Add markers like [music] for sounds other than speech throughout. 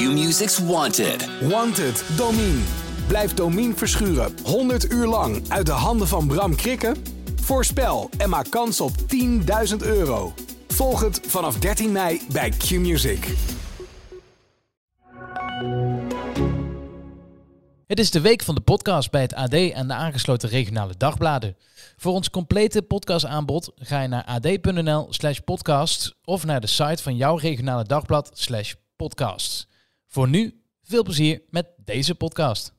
Q-Music's Wanted. Wanted, Domine. Blijf Domine verschuren 100 uur lang uit de handen van Bram Krikken? Voorspel en maak kans op 10.000 euro. Volg het vanaf 13 mei bij Q-Music. Het is de week van de podcast bij het AD en de aangesloten regionale dagbladen. Voor ons complete podcastaanbod ga je naar ad.nl slash podcast of naar de site van jouw regionale dagblad slash podcast. Voor nu, veel plezier met deze podcast.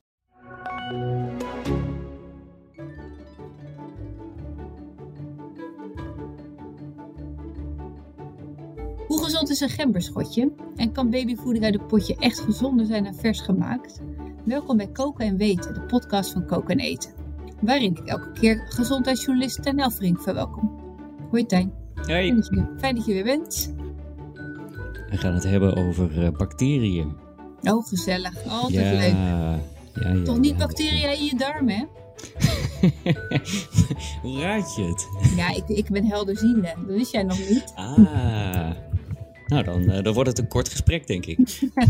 Hoe gezond is een gemberschotje? En kan babyvoeding uit een potje echt gezonder zijn dan vers gemaakt? Welkom bij Koken en Weten, de podcast van Koken en Eten. Waarin ik elke keer gezondheidsjournalist Tijn Elfrink verwelkom. Hoi Tijn. Hey. Fijn dat, je, fijn dat je weer bent. We gaan het hebben over uh, bacteriën. Oh, gezellig. Altijd ja, leuk. Ja, ja, Toch niet bacteriën in je darmen, hè? [laughs] Hoe raad je het? Ja, ik, ik ben helderziende. Dat wist jij nog niet. Ah. Nou, dan, uh, dan wordt het een kort gesprek, denk ik.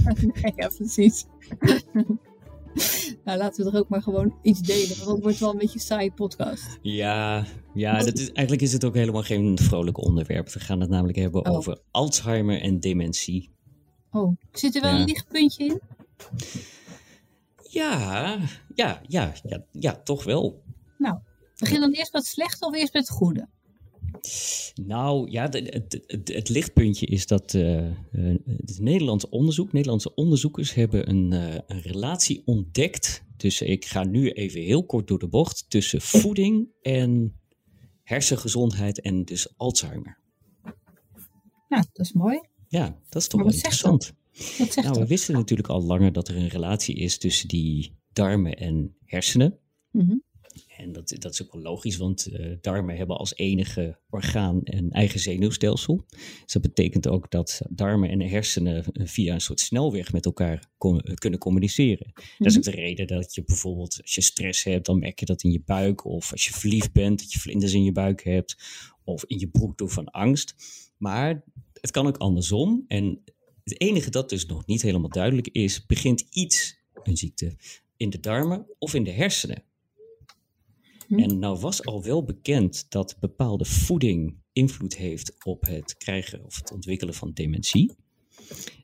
[laughs] ja, precies. [laughs] nou, laten we er ook maar gewoon iets delen, want dat wordt wel een beetje een saaie podcast. Ja, ja dat is, eigenlijk is het ook helemaal geen vrolijk onderwerp. We gaan het namelijk hebben Oh. over Alzheimer en dementie. Oh, zit er wel Ja. een lichtpuntje in? Ja, ja, ja, ja, ja, toch wel. Nou, begin dan eerst met het slechte of eerst met het goede? Nou ja, het, het, het lichtpuntje is dat eh, eh, het Nederlands onderzoek, Nederlandse onderzoekers hebben een, eh, een relatie ontdekt. Dus ik ga nu even heel kort door de bocht tussen voeding en hersengezondheid en dus Alzheimer. Nou, dat is mooi. Ja, dat is toch wel interessant. Wat Nou, we dat? wisten natuurlijk al langer dat er een relatie is tussen die darmen en hersenen. Mhm. En dat, dat is ook wel logisch, want eh, darmen hebben als enige orgaan een eigen zenuwstelsel. Dus dat betekent ook dat darmen en hersenen eh, via een soort snelweg met elkaar eh, kunnen communiceren. Dat is ook de reden dat je bijvoorbeeld, als je stress hebt, dan merk je dat in je buik. Of als je verliefd bent, dat je vlinders in je buik hebt. Of in je broek door van angst. Maar het kan ook andersom. En het enige dat dus nog niet helemaal duidelijk is, begint iets, een ziekte, in de darmen of in de hersenen. Hm. En nou was al wel bekend dat bepaalde voeding invloed heeft op het krijgen of het ontwikkelen van dementie.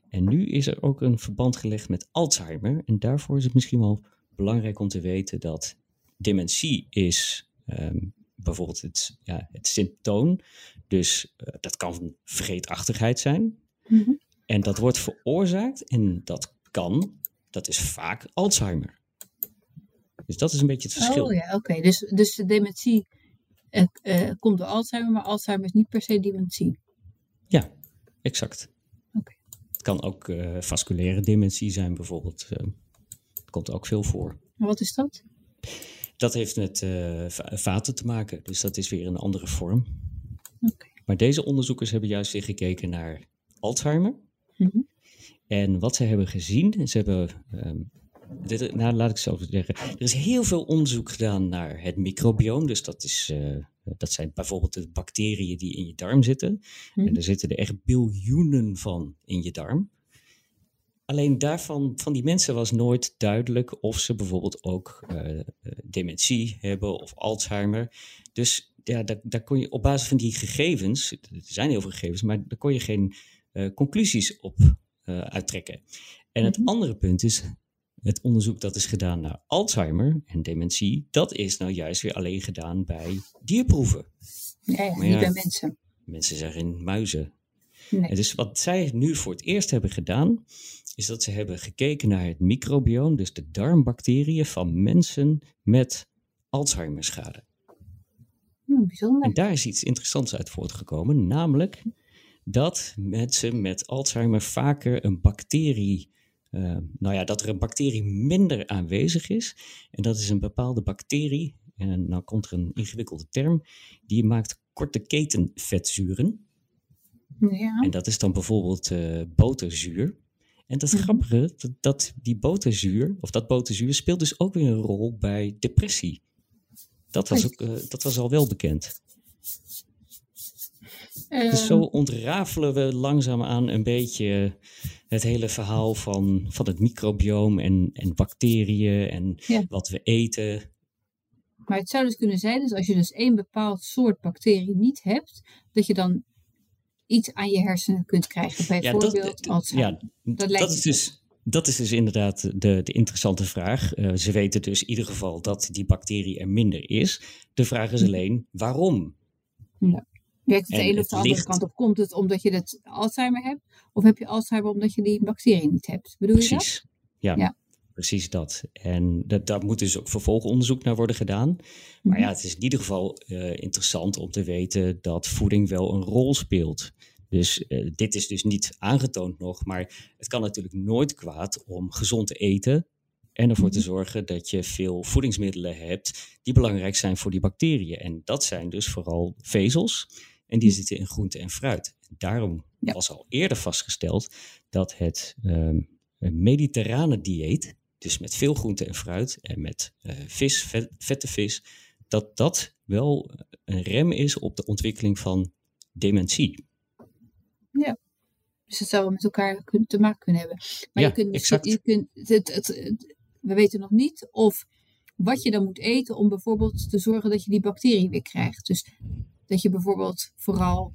En nu is er ook een verband gelegd met Alzheimer. En daarvoor is het misschien wel belangrijk om te weten dat dementie is ehm, bijvoorbeeld het, ja, het symptoom. Dus eh, dat kan vergeetachtigheid zijn. Mhm. En dat wordt veroorzaakt en dat kan, dat is vaak Alzheimer. Dus dat is een beetje het verschil. Oh ja, oké. Dus, dus de dementie eh, eh, komt door Alzheimer, maar Alzheimer is niet per se dementie. Ja, exact. Oké. Het kan ook eh, vasculaire dementie zijn bijvoorbeeld. dat komt ook veel voor. Wat is dat? Dat heeft met va- vaten te maken, dus dat is weer een andere vorm. Oké. Maar deze onderzoekers hebben juist weer gekeken naar Alzheimer. Mhm. En wat ze hebben gezien, ze hebben, ehm, dit, nou laat ik zo zeggen, er is heel veel onderzoek gedaan naar het microbioom. Dus dat, is, eh, dat zijn bijvoorbeeld de bacteriën die in je darm zitten. Mhm. En er zitten er echt biljoenen van in je darm. Alleen daarvan, van die mensen was nooit duidelijk of ze bijvoorbeeld ook eh, eh, dementie hebben of Alzheimer. Dus ja, daar, daar kon je op basis van die gegevens, er zijn heel veel gegevens, maar daar kon je geen conclusies op uittrekken. En het Mhm. andere punt is, het onderzoek dat is gedaan naar Alzheimer en dementie, dat is nou juist weer alleen gedaan bij dierproeven. Ja, ja Maar niet ja. bij mensen. Mensen zeggen muizen. Nee. En dus wat zij nu voor het eerst hebben gedaan, is dat ze hebben gekeken naar het microbioom, dus de darmbacteriën van mensen met Alzheimerschade. Hm, bijzonder. En daar is iets interessants uit voortgekomen, namelijk dat mensen met Alzheimer vaker een bacterie, eh, nou ja, dat er een bacterie minder aanwezig is. En dat is een bepaalde bacterie, en nou komt er een ingewikkelde term, die maakt korte ketenvetzuren. Ja. En dat is dan bijvoorbeeld eh, boterzuur. En dat Mhm. grappige, dat, dat die boterzuur, of dat boterzuur, speelt dus ook weer een rol bij depressie. Dat was, ook, eh, dat was al wel bekend. Ehm, Dus zo ontrafelen we langzaamaan een beetje het hele verhaal van, van het microbioom en, en bacteriën en Ja. wat we eten. Maar het zou dus kunnen zijn dat als je dus één bepaald soort bacterie niet hebt, dat je dan iets aan je hersenen kunt krijgen. Bijvoorbeeld Alzheimer. ja, Dat lijkt dat, me is dus, dat is dus inderdaad de, de interessante vraag. Eh, ze weten dus in ieder geval dat die bacterie er minder is. De vraag is Hm. alleen waarom. Werkt het de en ene of de andere licht- kant op? Komt het omdat je het Alzheimer hebt? Of heb je Alzheimer omdat je die bacterie niet hebt? Bedoel je dat? Precies. Ja, Ja. precies dat. En dat, daar moet dus ook vervolgonderzoek naar worden gedaan. Maar Mhm. ja, het is in ieder geval eh, interessant om te weten dat voeding wel een rol speelt. Dus eh, dit is dus niet aangetoond nog, maar het kan natuurlijk nooit kwaad om gezond te eten en ervoor te Mhm. zorgen dat je veel voedingsmiddelen hebt die belangrijk zijn voor die bacteriën. En dat zijn dus vooral vezels en die zitten in groente en fruit. Daarom Ja. was al eerder vastgesteld dat het ehm, mediterrane dieet, dus met veel groente en fruit en met eh, vis, vet- vette vis, dat dat wel een rem is op de ontwikkeling van dementie. Dus het zou met elkaar te maken kunnen hebben. Maar Ja, je kunt, exact. je kunt het, het, het- we weten nog niet of wat je dan moet eten om bijvoorbeeld te zorgen dat je die bacterie weer krijgt. Dus dat je bijvoorbeeld vooral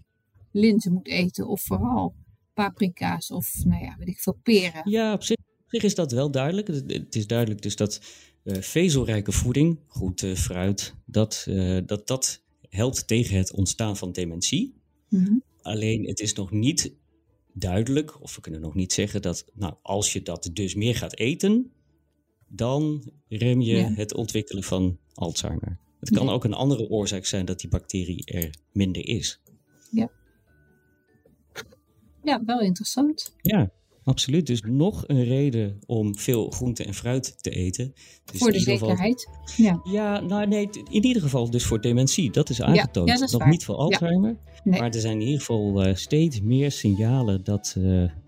linzen moet eten of vooral paprika's of nou ja, weet ik veel, peren. Ja, op zich, op zich is dat wel duidelijk. Het, is duidelijk dus dat eh, vezelrijke voeding, groente, fruit, dat, eh, dat dat helpt tegen het ontstaan van dementie. Mhm. Alleen het is nog niet duidelijk, of we kunnen nog niet zeggen dat, nou, als je dat dus meer gaat eten, dan rem je Ja. het ontwikkelen van Alzheimer. Het kan Ja. ook een andere oorzaak zijn dat die bacterie er minder is. Ja, wel interessant. Ja, absoluut. Dus nog een reden om veel groente en fruit te eten. Dus voor de ieder geval- zekerheid. Ja, Ja, nou nee, in ieder geval dus voor dementie. Dat is aangetoond. ja, dat is Nog waar. niet voor Alzheimer. Nee. Maar er zijn in ieder geval eh, steeds meer signalen dat, eh,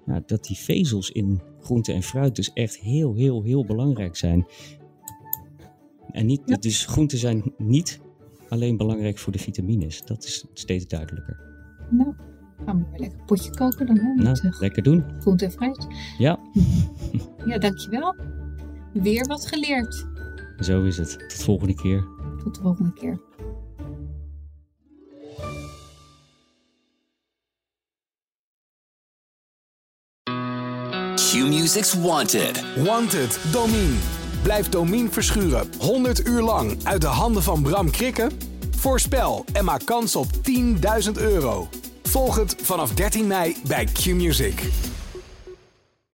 nou, dat die vezels in groente en fruit dus echt heel, heel, heel belangrijk zijn. En niet, Ja. dus groenten zijn niet alleen belangrijk voor de vitamines. Dat is steeds duidelijker. nou, gaan we weer lekker een potje koken dan, hè? Met Nou, eh, lekker doen. groente en fruit. Ja, [laughs] Ja, dankjewel. Weer wat geleerd. zo is het. Tot volgende keer. Tot de volgende keer. Q-Music's Wanted. Wanted, Domine. Blijf Domine verschuren 100 uur lang uit de handen van Bram Krikken? Voorspel en maak kans op 10.000 euro. Volg het vanaf 13 mei bij Q-Music.